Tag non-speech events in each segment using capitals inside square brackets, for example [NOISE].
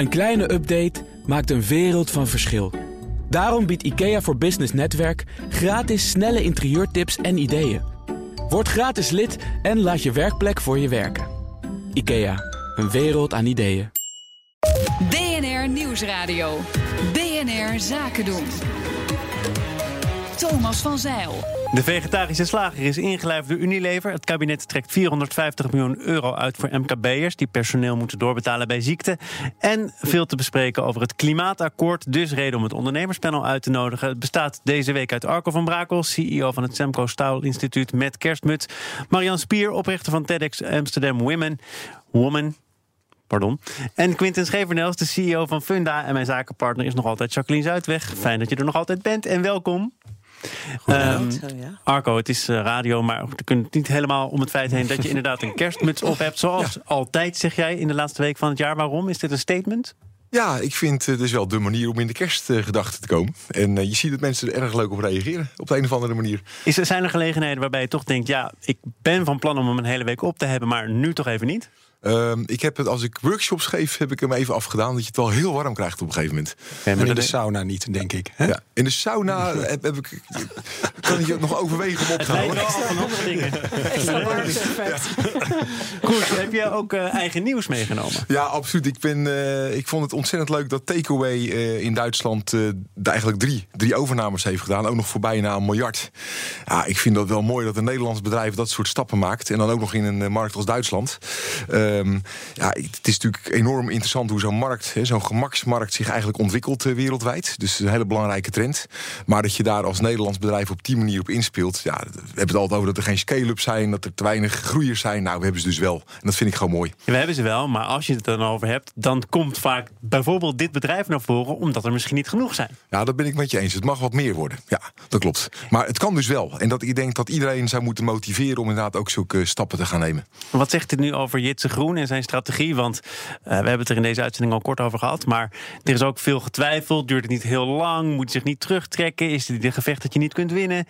Een kleine update maakt een wereld van verschil. Daarom biedt IKEA voor Business Netwerk gratis snelle interieurtips en ideeën. Word gratis lid en laat je werkplek voor je werken. IKEA, een wereld aan ideeën. BNR Nieuwsradio. BNR Zaken doen. Thomas van Zeil. De vegetarische slager is ingelijfd door Unilever. Het kabinet trekt 450 miljoen euro uit voor MKB'ers... die personeel moeten doorbetalen bij ziekte. En veel te bespreken over het klimaatakkoord. Dus reden om het ondernemerspanel uit te nodigen. Het bestaat deze week uit Arco van Brakel... CEO van het Semco Staal Instituut met kerstmuts. Marian Spier, oprichter van TEDx Amsterdam Women. Woman, Pardon. En Quinten Schevernels, de CEO van Funda. En mijn zakenpartner is nog altijd Jacqueline Zuidweg. Fijn dat je er nog altijd bent en welkom. Um, Arco, het is uh, radio, maar we kunnen niet helemaal om het feit heen dat je [LAUGHS] inderdaad een kerstmuts op hebt. Zoals ja. altijd, zeg jij, in de laatste week van het jaar. Waarom? Is dit een statement? Ja, ik vind het dus wel de manier om in de kerstgedachten te komen. En uh, je ziet dat mensen er erg leuk op reageren, op de een of andere manier. Is er, zijn er gelegenheden waarbij je toch denkt... ja, ik ben van plan om hem een hele week op te hebben, maar nu toch even niet? Um, ik heb het, als ik workshops geef, heb ik hem even afgedaan. Dat je het wel heel warm krijgt op een gegeven moment. En in de sauna niet, denk ik. Hè? Ja, in de sauna heb, heb, ik, kan je nog overwegen om op te houden. Het van andere dingen. Extra warm Goed, heb je ook uh, eigen nieuws meegenomen? Ja, absoluut. Ik, ben, uh, ik vond het ontzettend leuk dat Takeaway uh, in Duitsland eigenlijk drie, drie overnames heeft gedaan. Ook nog voor bijna een miljard. Ja, ik vind dat wel mooi dat een Nederlands bedrijf dat soort stappen maakt. En dan ook nog in een markt als Duitsland. Um, ja, het is natuurlijk enorm interessant hoe zo'n markt, zo'n gemaksmarkt, zich eigenlijk ontwikkelt uh, wereldwijd. Dus een hele belangrijke trend. Maar dat je daar als Nederlands bedrijf op die manier op inspeelt. Ja, we hebben het altijd over dat er geen scale-ups zijn, dat er te weinig groeiers zijn. Nou, we hebben ze dus wel. En dat vind ik gewoon mooi. We hebben ze wel, maar als je het dan over hebt, dan komt vaak bijvoorbeeld dit bedrijf naar voren, omdat er misschien niet genoeg zijn. Ja, dat ben ik met je eens. Het mag wat meer worden. Ja, dat klopt. Maar het kan dus wel. En dat ik denk dat iedereen zou moeten motiveren om inderdaad ook zulke stappen te gaan nemen. Wat zegt dit nu over Jitse Groen en zijn strategie? Want uh, we hebben het er in deze uitzending al kort over gehad. Maar er is ook veel getwijfeld. Duurt het niet heel lang? Moet je zich niet terugtrekken? Is dit een gevecht dat je niet kunt winnen?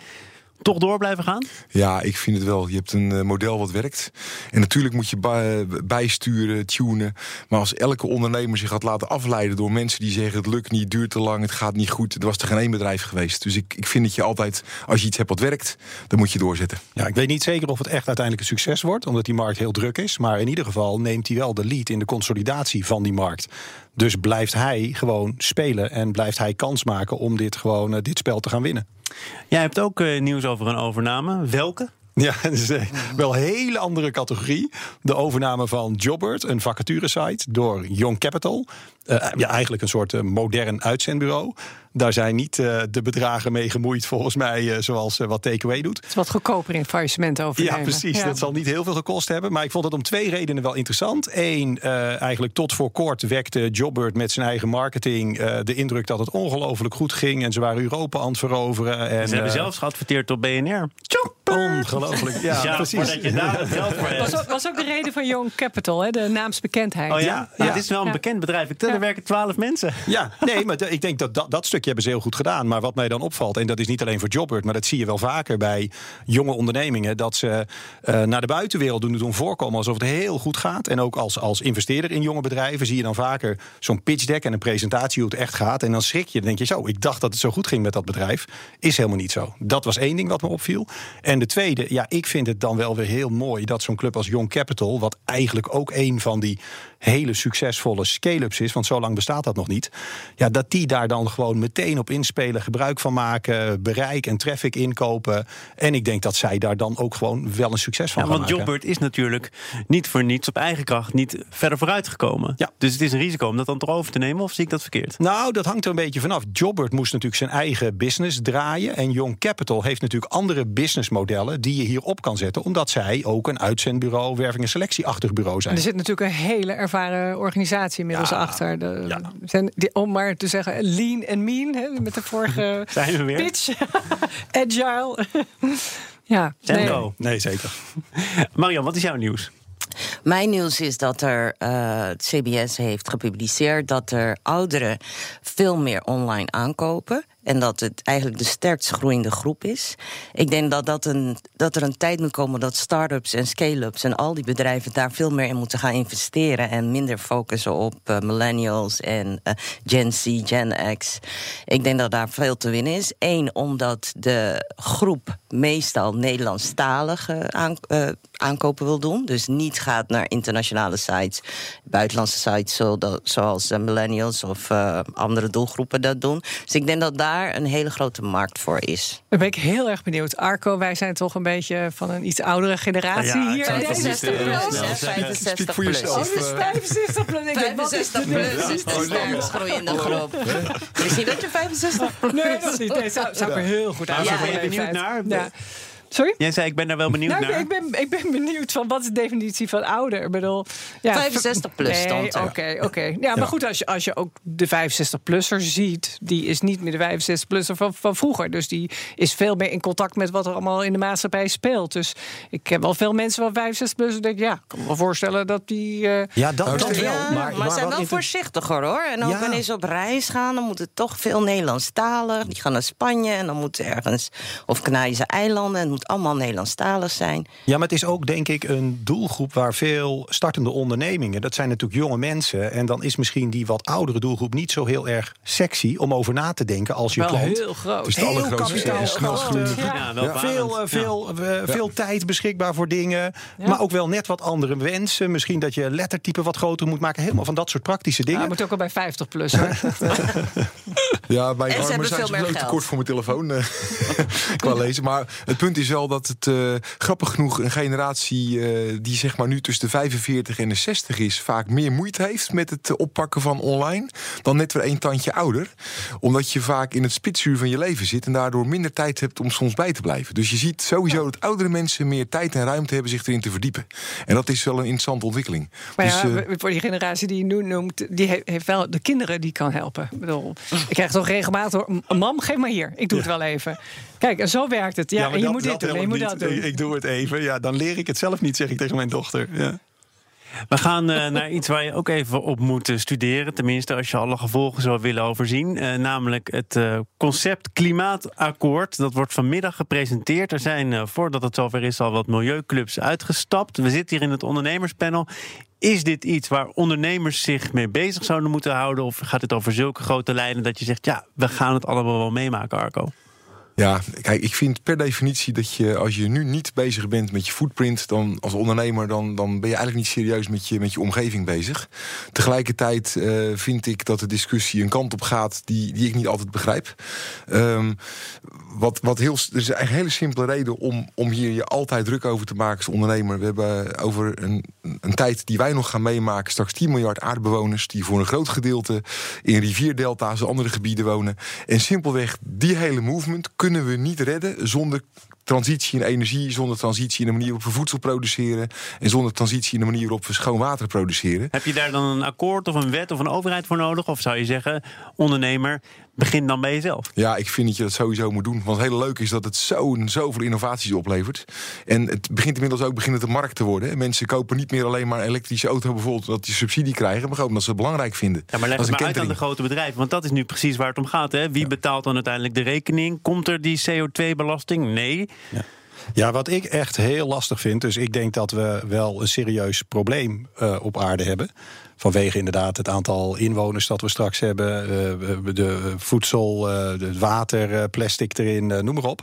Toch door blijven gaan? Ja, ik vind het wel. Je hebt een model wat werkt. En natuurlijk moet je bijsturen, tunen. Maar als elke ondernemer zich gaat laten afleiden door mensen die zeggen: het lukt niet, duurt te lang, het gaat niet goed. Er was er geen één bedrijf geweest. Dus ik, ik vind dat je altijd, als je iets hebt wat werkt, dan moet je doorzetten. Ja, ik weet niet zeker of het echt uiteindelijk een succes wordt, omdat die markt heel druk is. Maar in ieder geval neemt hij wel de lead in de consolidatie van die markt. Dus blijft hij gewoon spelen en blijft hij kans maken om dit, gewoon, uh, dit spel te gaan winnen. Jij hebt ook uh, nieuws over een overname. Welke? Ja, [LAUGHS] dat is uh, wel een hele andere categorie. De overname van Jobbert, een vacaturesite, door Young Capital. Uh, ja, eigenlijk een soort modern uitzendbureau. Daar zijn niet uh, de bedragen mee gemoeid, volgens mij, uh, zoals uh, wat Takeaway doet. Het is wat goedkoper in faillissement over. Ja, precies. Ja. Dat zal niet heel veel gekost hebben. Maar ik vond het om twee redenen wel interessant. Eén, eigenlijk tot voor kort wekte Jobbird met zijn eigen marketing de indruk dat het ongelooflijk goed ging. En ze waren Europa aan het veroveren. En, ze hebben zelfs geadverteerd op BNR. Ongelooflijk. Ja, ja precies. Voordat je daar het geld voor hebt. Was ook, was ook de reden van Young Capital, hè? de naamsbekendheid. Oh ja? ja. Het is wel een bekend bedrijf. Ik tel, er werken twaalf mensen. Ja, nee, maar ik denk dat dat, dat stukje hebben ze heel goed gedaan. Maar wat mij dan opvalt, en dat is niet alleen voor Jobbert, maar dat zie je wel vaker bij jonge ondernemingen, dat ze uh, naar de buitenwereld doen, doen voorkomen alsof het heel goed gaat. En ook als, als investeerder in jonge bedrijven zie je dan vaker zo'n pitch deck en een presentatie hoe het echt gaat. En dan schrik je, dan denk je zo, ik dacht dat het zo goed ging met dat bedrijf. Is helemaal niet zo. Dat was één ding wat me opviel. En de tweede, ja, ik vind het dan wel weer heel mooi dat zo'n club als Young Capital, wat eigenlijk ook een van die hele succesvolle scale-ups is, want zo lang bestaat dat nog niet. Ja, dat die daar dan gewoon meteen op inspelen, gebruik van maken, bereik en traffic inkopen. En ik denk dat zij daar dan ook gewoon wel een succes van ja, gaan want maken. Jobbert is natuurlijk niet voor niets op eigen kracht niet verder vooruit gekomen. Ja. Dus het is een risico om dat dan toch over te nemen, of zie ik dat verkeerd? Nou, dat hangt er een beetje vanaf. Jobbert moest natuurlijk zijn eigen business draaien. En Young Capital heeft natuurlijk andere businessmodellen die je hierop kan zetten, omdat zij ook een uitzendbureau, werving- en selectieachtig bureau zijn. Er zit natuurlijk een hele ervaren organisatie inmiddels Ja, achter. De, ja. zijn, die- om maar te zeggen, lean en mean, hè, met de vorige [LAUGHS] Zijn we weer? pitch. [LAUGHS] Agile. [LAUGHS] ja, Semco. Nee, zeker. Marian, wat is jouw nieuws? Mijn nieuws is dat er, eh, het CBS heeft gepubliceerd dat er ouderen veel meer online aankopen. En dat het eigenlijk de sterkst groeiende groep is. Ik denk dat, dat, een, dat er een tijd moet komen dat start-ups en scale-ups en al die bedrijven daar veel meer in moeten gaan investeren. En minder focussen op uh, millennials en uh, Gen Z, Gen X. Ik denk dat daar veel te winnen is. Eén, omdat de groep meestal Nederlandstalige uh, aankopen wil doen. Dus niet gaat naar internationale sites, buitenlandse sites, zoals millennials of andere doelgroepen dat doen. Dus ik denk dat daar een hele grote markt voor is. Dan ben ik heel erg benieuwd. Arco, wij zijn toch een beetje van een iets oudere generatie ja, hier. 65 plus. 65 plus. 65 plus. 65 plus is de sterkst groeiende groep. Misschien dat je 65 [LAUGHS] plus Nee, dat niet. Nee, zou, zou ik er heel goed aan ja, ben je benieuwd naar? Ja. Sorry? Jij zei, ik ben daar wel benieuwd nou, naar. Ik ben, ik ben benieuwd van wat is de definitie van ouder? Ik bedoel, ja, 65 plus nee, er. Oké, oké. Ja, maar goed, als je, als je ook de 65-plusser ziet... die is niet meer de 65-plusser van, van vroeger. Dus die is veel meer in contact met wat er allemaal in de maatschappij speelt. Dus ik heb wel veel mensen van 65-plussen... denk ik, ja, ik kan me voorstellen dat die... Uh... Ja, dat, dat wel. Ja, maar, maar, zijn wel voorzichtiger, hoor. En ook Ja. wanneer ze op reis gaan, dan moet het toch veel Nederlandstalig. Die gaan naar Spanje en dan moeten ergens... of Canarische eilanden, en moet allemaal Nederlandstalig zijn. Ja, maar het is ook denk ik een doelgroep waar veel startende ondernemingen, dat zijn natuurlijk jonge mensen. En dan is misschien die wat oudere doelgroep niet zo heel erg sexy om over na te denken als je wel klant. heel groot. Het is de Heel kapitaal groeiende ja, Ja, ja, veel, eh, veel, eh, veel tijd beschikbaar voor dingen. Maar ook wel net wat andere wensen. Misschien dat je lettertype wat groter moet maken. Helemaal van dat soort praktische Ja, dingen. moet ook al bij 50 plus. hè. [LAUGHS] Ja, bij En ze Armer hebben zijn ze ook te kort voor mijn telefoon eh, [LAUGHS] qua [LAUGHS] lezen. Maar het punt is wel dat het eh, grappig genoeg een generatie eh, die zeg maar nu tussen de 45 en de 60 is, vaak meer moeite heeft met het eh, oppakken van online dan net weer een tandje ouder. Omdat je vaak in het spitsuur van je leven zit en daardoor minder tijd hebt om soms bij te blijven. Dus je ziet sowieso dat oudere mensen meer tijd en ruimte hebben zich erin te verdiepen. En dat is wel een interessante ontwikkeling. Maar dus, ja, voor die generatie die je nu noemt, die he- heeft wel de kinderen die kan helpen. Ik bedoel, ik krijg toch regelmatig mam, geef maar hier, ik doe het wel even. Kijk, en zo werkt het. Ja, en je dat- moet dit dat doen, en je moet dat doen. Ik, ik doe het even. Ja, dan leer ik het zelf niet, zeg ik tegen mijn dochter. Ja. We gaan eh, naar iets waar je ook even op moet eh, studeren. Tenminste, als je alle gevolgen zou willen overzien. Eh, namelijk het eh, concept Klimaatakkoord. Dat wordt vanmiddag gepresenteerd. Er zijn, eh, voordat het zover is, al wat milieuclubs uitgestapt. We zitten hier in het ondernemerspanel. Is dit iets waar ondernemers zich mee bezig zouden moeten houden? Of gaat het over zulke grote lijnen dat je zegt... ja, we gaan het allemaal wel meemaken, Arco? Ja, kijk, ik vind per definitie dat je als je nu niet bezig bent met je footprint, dan als ondernemer, dan, dan ben je eigenlijk niet serieus met je, met je omgeving bezig. Tegelijkertijd eh, vind ik dat de discussie een kant op gaat die, die ik niet altijd begrijp. Ehm, wat, wat heel, er is een hele simpele reden om, om hier je altijd druk over te maken als ondernemer. We hebben over een, een tijd die wij nog gaan meemaken, straks 10 miljard aardbewoners die voor een groot gedeelte in rivierdelta's en andere gebieden wonen. En simpelweg die hele movement kunnen we niet redden zonder transitie in energie, zonder transitie in de manier waarop we voedsel produceren en zonder transitie in de manier waarop we schoon water produceren. Heb je daar dan een akkoord of een wet of een overheid voor nodig? Of zou je zeggen, ondernemer, begin dan bij jezelf? Ja, ik vind dat je dat sowieso moet doen. Want het hele leuke is dat het zo, zoveel innovaties oplevert. En het begint inmiddels ook beginnen de markt te worden. En mensen kopen niet meer alleen maar een elektrische auto bijvoorbeeld... dat die subsidie krijgen, maar ook omdat ze het belangrijk vinden. Ja, maar leg het maar uit aan de grote bedrijven. Want dat is nu precies waar het om gaat. Hè? Wie betaalt dan uiteindelijk de rekening? Komt er die CO2-belasting? Nee. Ja, wat ik echt heel lastig vind. Dus ik denk dat we wel een serieus probleem eh, op aarde hebben. Vanwege inderdaad het aantal inwoners dat we straks hebben. eh, de voedsel, eh, het water, plastic erin, noem maar op.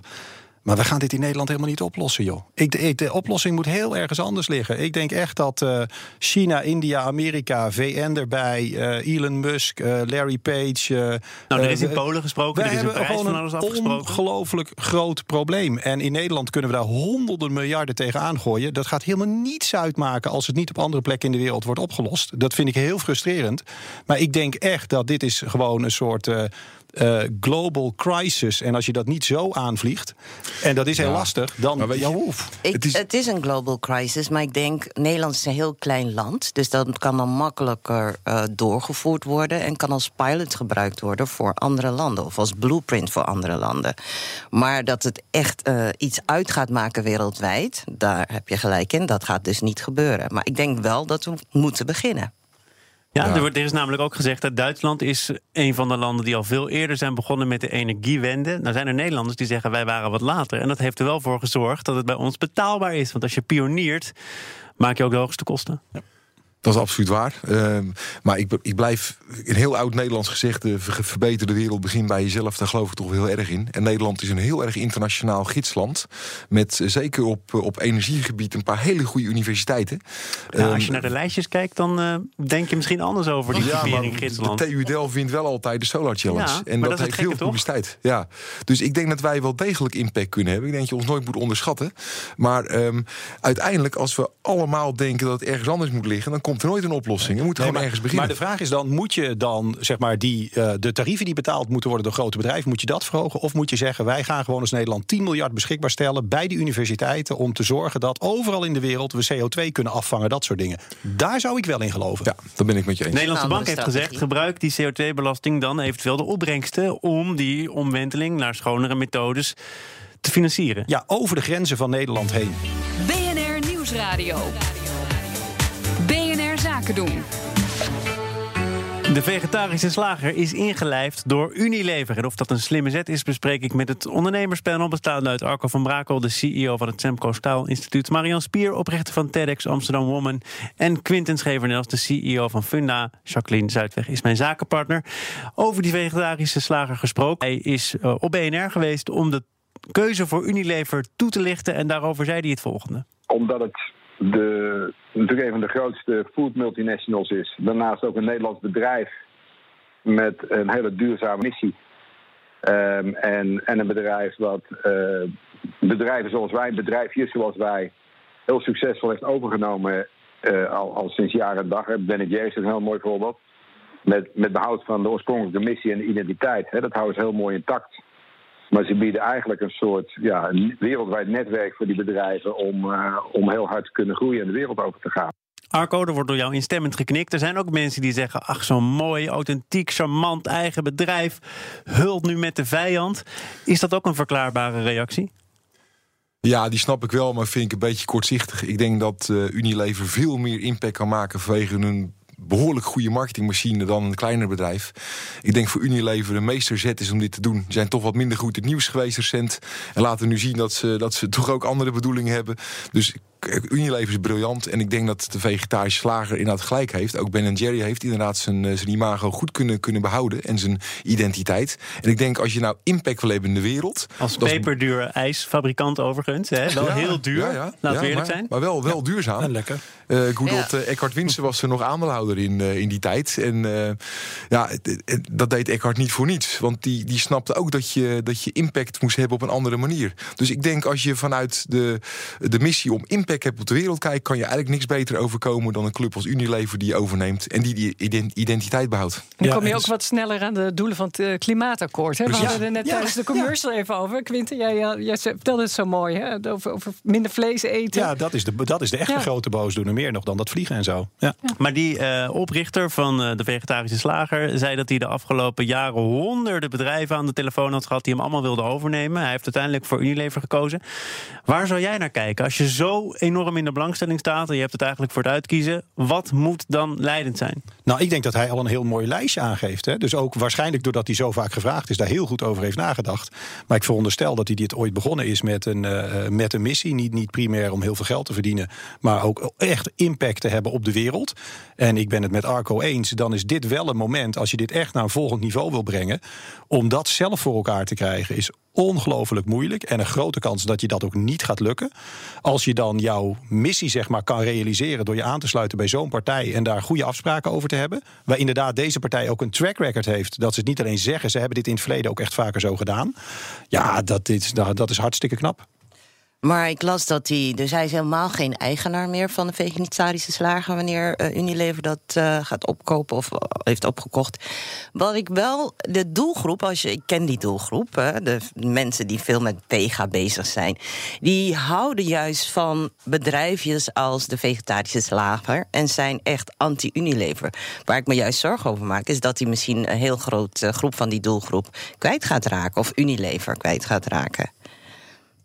Maar we gaan dit in Nederland helemaal niet oplossen, joh. Ik, ik- de oplossing moet heel ergens anders liggen. Ik denk echt dat eh, China, India, Amerika, VN erbij, eh, Elon Musk, eh, Larry Page. Nou, er is in Polen gesproken. Er is een prijs van alles een afgesproken. ongelooflijk groot probleem. En in Nederland kunnen we daar honderden miljarden tegenaan gooien. Dat gaat helemaal niets uitmaken als het niet op andere plekken in de wereld wordt opgelost. Dat vind ik heel frustrerend. Maar ik denk echt dat dit is gewoon een soort. Eh, global crisis. En als je dat niet zo aanvliegt, en dat is heel Ja. lastig, dan. Maar weet je- ja, oef. Ik, Het het, is- is... een global crisis, maar ik denk Nederland is een heel klein land. Dus dat kan dan makkelijker eh, doorgevoerd worden en kan als pilot gebruikt worden voor andere landen of als blueprint voor andere landen. Maar dat het echt eh, iets uit gaat maken wereldwijd, daar heb je gelijk in. Dat gaat dus niet gebeuren. Maar ik denk wel dat we moeten beginnen. Ja, Ja. Er, wordt, er is namelijk ook gezegd dat Duitsland is een van de landen die al veel eerder zijn begonnen met de energiewende. Nou zijn er Nederlanders die zeggen wij waren wat later. En dat heeft er wel voor gezorgd dat het bij ons betaalbaar is. Want als je pioniert, maak je ook de hoogste kosten. Dat is absoluut waar. Ehm, maar ik, ik blijf een heel oud Nederlands gezegde: ver- verbeter de wereld, begin bij jezelf. Daar geloof ik toch wel heel erg in. En Nederland is een heel erg internationaal gidsland. Met eh, zeker op, eh, op energiegebied een paar hele goede universiteiten. Nou, Ehm, als je naar de lijstjes kijkt, dan eh, denk je misschien anders over die ja, maar typering de gidsland. TU Delft wint wel altijd de Solar Challenge. Ja, en dat, heeft heel veel publiciteit. Ja. Dus ik denk dat wij wel degelijk impact kunnen hebben. Ik denk dat je ons nooit moet onderschatten. Maar ehm, uiteindelijk, als we allemaal denken dat het ergens anders moet liggen... dan komt er nooit een oplossing. We moeten Nee, gewoon maar, ergens beginnen. maar de vraag is dan, moet je dan zeg maar die, eh, de tarieven die betaald moeten worden door grote bedrijven, moet je dat verhogen? Of moet je zeggen, wij gaan gewoon als Nederland 10 miljard beschikbaar stellen bij de universiteiten om te zorgen dat overal in de wereld we CO2 kunnen afvangen, dat soort dingen. Daar zou ik wel in geloven. Ja, dat ben ik met je eens. De Nederlandse Bank heeft gezegd: gebruik die CO2-belasting dan eventueel de opbrengsten om die omwenteling naar schonere methodes te financieren. Ja, over de grenzen van Nederland heen. BNR Nieuwsradio. Zaken doen. De vegetarische slager is ingelijfd door Unilever. En of dat een slimme zet is, bespreek ik met het ondernemerspanel... bestaande uit Arco van Brakel, de CEO van het Semco Staal Instituut... Marian Spier, oprichter van TEDx Amsterdam Woman... en Quinten Schevernels, de CEO van Funda. Jacqueline Zuidweg is mijn zakenpartner. Over die vegetarische slager gesproken. Hij is eh, op BNR geweest om de keuze voor Unilever toe te lichten... en daarover zei hij het volgende. Omdat het de, natuurlijk een van de grootste food multinationals is. Daarnaast ook een Nederlands bedrijf met een hele duurzame missie. Ehm, en, en een bedrijf wat eh, bedrijven zoals wij, bedrijfjes zoals wij, heel succesvol heeft overgenomen eh, al, al sinds jaren en dag. Ben Jerry's is een heel mooi voorbeeld. Met, met behoud van de oorspronkelijke missie en de identiteit. Hè, dat houden ze heel mooi intact. Maar ze bieden eigenlijk een soort ja, een wereldwijd netwerk voor die bedrijven om, eh, om heel hard te kunnen groeien en de wereld over te gaan. Arco, er wordt door jou instemmend geknikt. Er zijn ook mensen die zeggen: ach, zo'n mooi, authentiek, charmant eigen bedrijf hult nu met de vijand. Is dat ook een verklaarbare reactie? Ja, die snap ik wel, maar vind ik een beetje kortzichtig. Ik denk dat eh, Unilever veel meer impact kan maken vanwege een behoorlijk goede marketingmachine dan een kleiner bedrijf. Ik denk voor Unilever de meesterzet is om dit te doen. Ze zijn toch wat minder goed in het nieuws geweest recent. En laten nu zien dat ze, dat ze toch ook andere bedoelingen hebben. Dus Unilever is briljant. En ik denk dat de vegetarische slager inderdaad gelijk heeft. Ook Ben Jerry heeft inderdaad zijn, eh, zijn imago goed kunnen, kunnen behouden. En zijn identiteit. En ik denk als je nou impact wil hebben in de wereld. Als peperdure ijsfabrikant overigens. Hè? Wel Ja, heel duur, ja, ja. laten Ja, we eerlijk maar, zijn. Maar wel, wel duurzaam. En lekker. Eh goed Ja. dat eh, Eckhart Winsen was er nog aandeelhouder in, eh, in die tijd. En eh, ja, dat deed Eckhart niet voor niets. Want die, die snapte ook dat je, dat je impact moest hebben op een andere manier. Dus ik denk als je vanuit de, de missie om impact hebt op de wereld kijkt... kan je eigenlijk niks beter overkomen dan een club als Unilever die je overneemt... en die die ident- identiteit behoudt. Dan Ja, kom je ook dus- wat sneller aan de doelen van het eh, klimaatakkoord. Hè? We hadden er net Ja, tijdens de commercial even over. Quinten, jij, jij, jij vertelde het zo mooi. Hè? Over, over minder vlees eten. Ja, dat is de, dat is de echte Ja. grote boosdoener. Meer nog dan dat vliegen en zo. Ja. Maar die eh, oprichter van eh, de vegetarische slager zei dat hij de afgelopen jaren honderden bedrijven aan de telefoon had gehad die hem allemaal wilden overnemen. Hij heeft uiteindelijk voor Unilever gekozen. Waar zou jij naar kijken? Als je zo enorm in de belangstelling staat en je hebt het eigenlijk voor het uitkiezen, wat moet dan leidend zijn? Nou, ik denk dat hij al een heel mooi lijstje aangeeft. Hè. Dus ook waarschijnlijk doordat hij zo vaak gevraagd is, daar heel goed over heeft nagedacht. Maar ik veronderstel dat hij dit ooit begonnen is met een, eh, met een missie. Niet, niet primair om heel veel geld te verdienen, maar ook echt impact te hebben op de wereld. En ik ben het met Arco eens. Dan is dit wel een moment, als je dit echt naar een volgend niveau wil brengen, om dat zelf voor elkaar te krijgen, is ongelooflijk moeilijk. En een grote kans dat je dat ook niet gaat lukken. Als je dan jouw missie zeg maar, kan realiseren door je aan te sluiten bij zo'n partij en daar goede afspraken over te hebben. Waar inderdaad deze partij ook een track record heeft. Dat ze het niet alleen zeggen, ze hebben dit in het verleden ook echt vaker zo gedaan. Ja, dat is, dat is hartstikke knap. Maar ik las dat hij, dus hij is helemaal geen eigenaar meer van de vegetarische slager wanneer eh, Unilever dat eh, gaat opkopen of eh, heeft opgekocht. Wat ik wel, de doelgroep, als je, ik ken die doelgroep, hè, de mensen die veel met vega bezig zijn, die houden juist van bedrijfjes als de vegetarische slager en zijn echt anti-Unilever. Waar ik me juist zorgen over maak, is dat hij misschien een heel groot groep van die doelgroep kwijt gaat raken of Unilever kwijt gaat raken.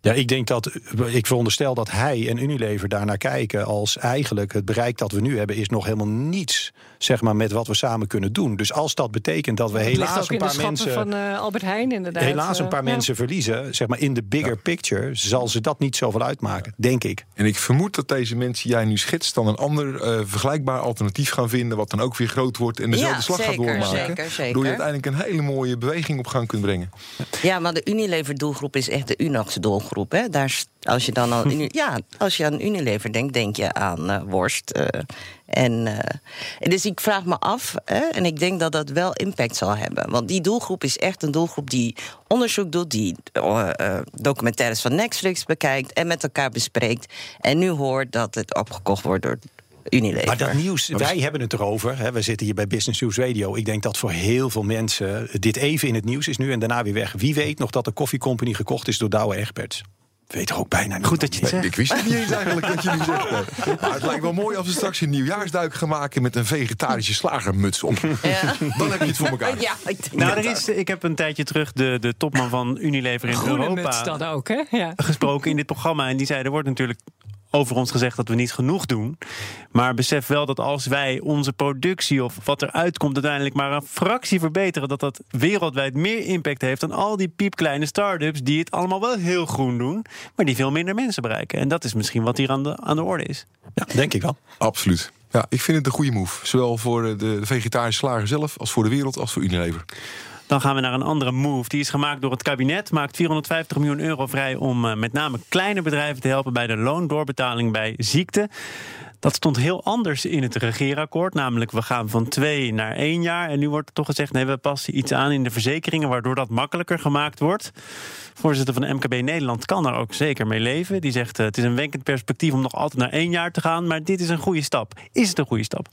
Ja, ik denk dat ik veronderstel dat hij en Unilever daarnaar kijken als eigenlijk het bereik dat we nu hebben is nog helemaal niets, zeg maar, met wat we samen kunnen doen. Dus als dat betekent dat we Het ligt helaas ook een in de paar mensen van eh, Albert Heijn inderdaad. helaas een eh, paar mensen verliezen, zeg maar in de bigger picture, zal ze dat niet zoveel uitmaken, denk ik. En ik vermoed dat deze mensen die jij nu schetst... dan een ander eh, vergelijkbaar alternatief gaan vinden... wat dan ook weer groot wordt en dezelfde Ja, slag gaat doormaken. zeker, zeker. Waardoor je uiteindelijk een hele mooie beweging op gang kunt brengen. Ja, maar de Unilever-doelgroep is echt de Hè? Daar, als je dan Uni- [LAUGHS] ja, als je aan Unilever denkt, denk je aan eh, worst. eh, en, eh, dus ik vraag me af, hè, en ik denk dat dat wel impact zal hebben. Want die doelgroep is echt een doelgroep die onderzoek doet, die documentaires van Netflix bekijkt en met elkaar bespreekt. En nu hoort dat het opgekocht wordt door Unilever. Maar dat nieuws, wij hebben het erover. Hè, we zitten hier bij Business News Radio. Ik denk dat voor heel veel mensen dit even in het nieuws is nu en daarna weer weg. Wie weet nog dat de koffiecompany gekocht is door Douwe Egberts? Weet er ook bijna niet. Goed dat je het zegt. ik wist het niet eens eigenlijk dat je nu zegt. Maar [LAUGHS] het lijkt wel mooi als we straks een nieuwjaarsduik gaan maken... met een vegetarische slagermuts op. Ja. [LAUGHS] Dan heb je het voor elkaar. Ja, ik denk Nou, er is, ik heb een tijdje terug de, de topman van Unilever in Groene Europa muts dan ook, hè? Ja. gesproken in dit programma. En die zei, er wordt natuurlijk over ons gezegd dat we niet genoeg doen. Maar besef wel dat als wij onze productie of wat eruit komt... uiteindelijk maar een fractie verbeteren... dat dat wereldwijd meer impact heeft dan al die piepkleine start-ups... die het allemaal wel heel groen doen, maar die veel minder mensen bereiken. En dat is misschien wat hier aan de, aan de orde is. Ja, denk ik wel. Absoluut. Ja, ik vind het een goede move. Zowel voor de, de vegetarische slager zelf, als voor de wereld, als voor Unilever. Dan gaan we naar een andere move. Die is gemaakt door het kabinet. Maakt 450 miljoen euro vrij om eh, met name kleine bedrijven te helpen bij de loondoorbetaling bij ziekte. Dat stond heel anders in het regeerakkoord. Namelijk, we gaan van twee naar één jaar. En nu wordt er toch gezegd: nee, we passen iets aan in de verzekeringen. waardoor dat makkelijker gemaakt wordt. Voorzitter van de MKB Nederland kan daar ook zeker mee leven. Die zegt: eh, het is een wenkend perspectief om nog altijd naar één jaar te gaan. Maar dit is een goede stap. Is het een goede stap?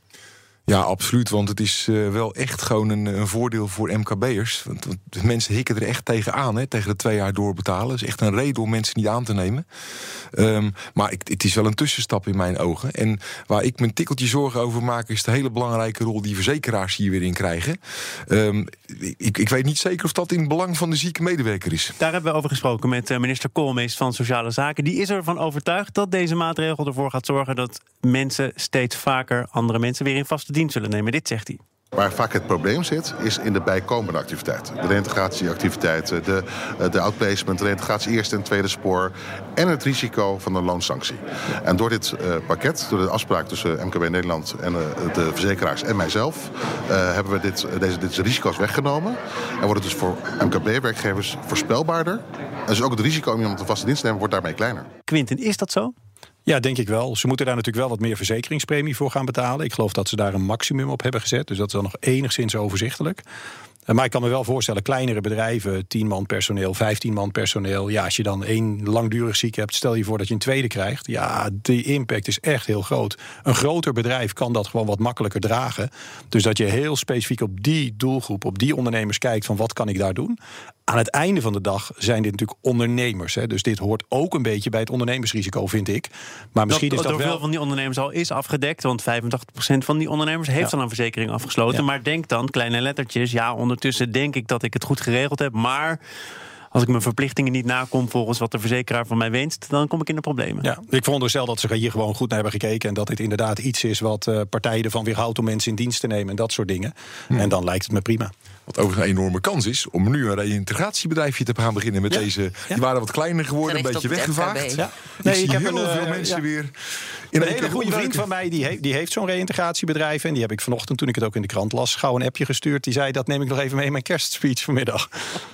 Ja, absoluut. Want het is eh, wel echt gewoon een, een voordeel voor MKB'ers. Want, de mensen hikken er echt tegen aan, hè, tegen de twee jaar doorbetalen. Dat is echt een reden om mensen niet aan te nemen. Ehm, maar ik, het is wel een tussenstap in mijn ogen. En waar ik een tikkeltje zorgen over maak... is de hele belangrijke rol die verzekeraars hier weer in krijgen. Ehm, ik, ik weet niet zeker of dat in het belang van de zieke medewerker is. Daar hebben we over gesproken met eh, minister Koolmees van Sociale Zaken. Die is ervan overtuigd dat deze maatregel ervoor gaat zorgen dat mensen steeds vaker andere mensen weer in vaste zullen nemen. Dit zegt hij. Waar vaak het probleem zit, is in de bijkomende activiteiten. De reintegratieactiviteiten, de, eh, de outplacement, de reintegratie eerste en tweede spoor... en het risico van een loonsanctie. En door dit eh, pakket, door de afspraak tussen MKB Nederland... en eh, de verzekeraars en mijzelf... hebben we dit, deze, deze risico's weggenomen. En wordt het dus voor MKB-werkgevers voorspelbaarder. En dus ook het risico om iemand een vaste dienst te nemen wordt daarmee kleiner. Quinten, is dat zo? Ja, denk ik wel. Ze moeten daar natuurlijk wel wat meer verzekeringspremie voor gaan betalen. Ik geloof dat ze daar een maximum op hebben gezet. Dus dat is dan nog enigszins overzichtelijk. Eh, Maar ik kan me wel voorstellen, kleinere bedrijven, 10 man personeel, 15 man personeel. Ja, als je dan één langdurig ziek hebt, stel je voor dat je een tweede krijgt. Ja, die impact is echt heel groot. Een groter bedrijf kan dat gewoon wat makkelijker dragen. Dus dat je heel specifiek op die doelgroep, op die ondernemers kijkt van wat kan ik daar doen. Aan het einde van de dag zijn dit natuurlijk ondernemers. Hè? Dus dit hoort ook een beetje bij het ondernemersrisico, vind ik. Maar misschien dat, is dat door wel... veel van die ondernemers al is afgedekt. Want 85% van die ondernemers heeft Ja. al een verzekering afgesloten. Ja. Maar denk dan, kleine lettertjes. Ja, ondertussen denk ik dat ik het goed geregeld heb. Maar als ik mijn verplichtingen niet nakom volgens wat de verzekeraar van mij wenst, dan kom ik in de problemen. Ja, ik veronderstel dat ze hier gewoon goed naar hebben gekeken. En dat dit inderdaad iets is wat eh, partijen ervan weerhoudt om mensen in dienst te nemen en dat soort dingen. En dan lijkt het me prima. Wat overigens een enorme kans is om nu een reïntegratiebedrijfje te gaan beginnen met Ja. deze. Die waren wat kleiner geworden, een beetje weggevaagd. Ja. Nee, ik, heb heel eh, veel mensen ja. weer Een hele goede vriend gebruiken. van mij die heeft, die heeft zo'n reïntegratiebedrijf. En die heb ik vanochtend, toen ik het ook in de krant las, gauw een appje gestuurd. Die zei: Dat neem ik nog even mee in mijn kerstspeech vanmiddag.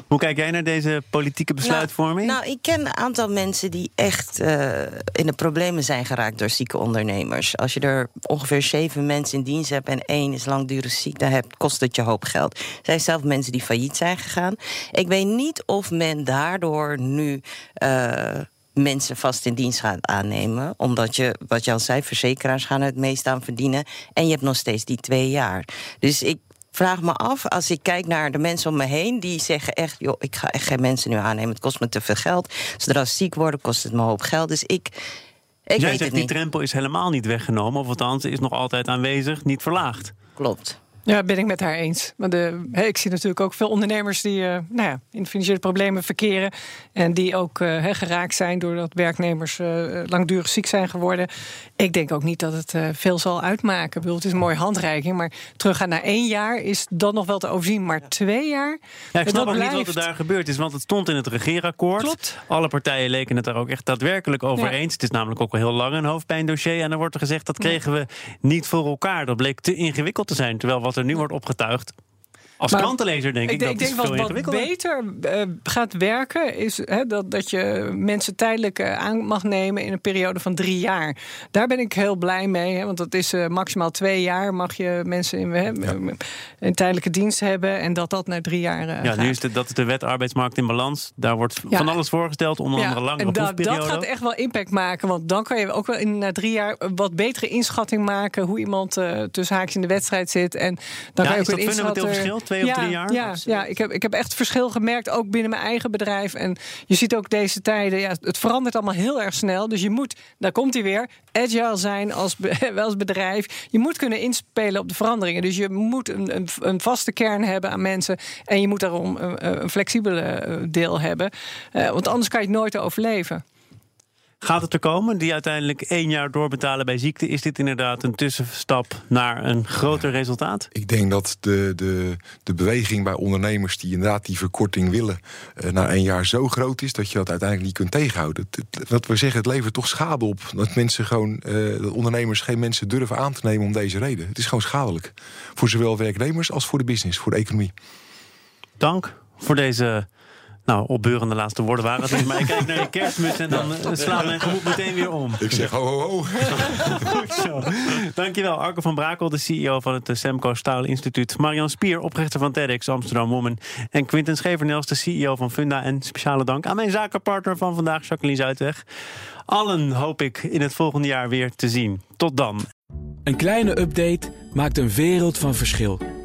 Hoe kijk jij naar deze politieke besluitvorming? Nou, nou, ik ken een aantal mensen die echt eh, in de problemen zijn geraakt door zieke ondernemers. Als je er ongeveer zeven mensen in dienst hebt en één is langdurig ziek, dan hebt, kost het je hoop geld. Er zijn zelf mensen die failliet zijn gegaan. Ik weet niet of men daardoor nu. eh, mensen vast in dienst gaat aannemen. Omdat je, wat je al zei, verzekeraars gaan het meest aan verdienen. En je hebt nog steeds die twee jaar. Dus ik vraag me af, als ik kijk naar de mensen om me heen... die zeggen echt, joh, ik ga echt geen mensen nu aannemen. Het kost me te veel geld. Zodra ze ziek worden, kost het me een hoop geld. Dus ik, ik jij weet zegt het die niet. drempel is helemaal niet weggenomen. Of althans, is nog altijd aanwezig, niet verlaagd. Klopt. Ja, ben ik met haar eens. Maar de, hè, ik zie natuurlijk ook veel ondernemers die uh, nou ja, in financiële problemen verkeren. En die ook uh, hè, geraakt zijn doordat werknemers uh, langdurig ziek zijn geworden. Ik denk ook niet dat het veel zal uitmaken. Ik bedoel, het is een mooie handreiking. Maar teruggaan naar één jaar is dan nog wel te overzien. Maar twee jaar. Ja, ik snap ook blijft... niet wat er daar gebeurd is. Want het stond in het regeerakkoord. Klopt. Alle partijen leken het daar ook echt daadwerkelijk over ja. eens. Het is namelijk ook wel heel lang een hoofdpijndossier. En dan wordt er gezegd dat kregen we niet voor elkaar. Dat bleek te ingewikkeld te zijn. Terwijl wat er nu wordt opgetuigd. Als maar, krantenlezer denk ik, ik dat denk wat, wat beter uh, gaat werken is hè, dat, dat je mensen tijdelijk uh, aan mag nemen in een periode van drie jaar. Daar ben ik heel blij mee, hè, want dat is uh, maximaal twee jaar mag je mensen in, hè, ja. tijdelijke dienst hebben en dat dat naar drie jaar Ja, gaat. nu is de, dat is de wet arbeidsmarkt in balans. Daar wordt ja. van alles voorgesteld, onder ja, andere langere en da, dat gaat echt wel impact maken, want dan kan je ook wel in na drie jaar wat betere inschatting maken hoe iemand tussen haakjes in de wedstrijd zit en dan kan je is ook dat fundamenteel verschil? Twee ja, of drie jaar? Ja, ja ik, heb, ik heb echt verschil gemerkt, ook binnen mijn eigen bedrijf. En je ziet ook deze tijden, ja, het verandert allemaal heel erg snel. Dus je moet, daar komt hij weer, agile zijn als, [LAUGHS] als bedrijf. Je moet kunnen inspelen op de veranderingen. Dus je moet een, een, een vaste kern hebben aan mensen. En je moet daarom een, een flexibele deel hebben. Uh, want anders kan je het nooit overleven. Gaat het er komen, die uiteindelijk één jaar doorbetalen bij ziekte? Is dit inderdaad een tussenstap naar een groter resultaat? Ik denk dat de, de, de beweging bij ondernemers die inderdaad die verkorting willen... Uh, na één jaar zo groot is dat je dat uiteindelijk niet kunt tegenhouden. Wat we zeggen, het levert toch schade op. Dat mensen gewoon, uh, dat ondernemers geen mensen durven aan te nemen om deze reden. Het is gewoon schadelijk. Voor zowel werknemers als voor de business, voor de economie. Dank voor deze nou, opbeurende laatste woorden waren het. Maar ik kijk naar je kerstmuts en dan uh, slaat mijn gemoed meteen weer om. Ik zeg ho, ho, ho. Goed zo. Dankjewel, Arco van Brakel, de CEO van het Semco Staal Instituut. Marian Spier, oprichter van TEDx Amsterdam Woman. En Quinten Schevernels, de CEO van Funda. En speciale dank aan mijn zakenpartner van vandaag, Jacqueline Zuidweg. Allen hoop ik in het volgende jaar weer te zien. Tot dan. Een kleine update maakt een wereld van verschil.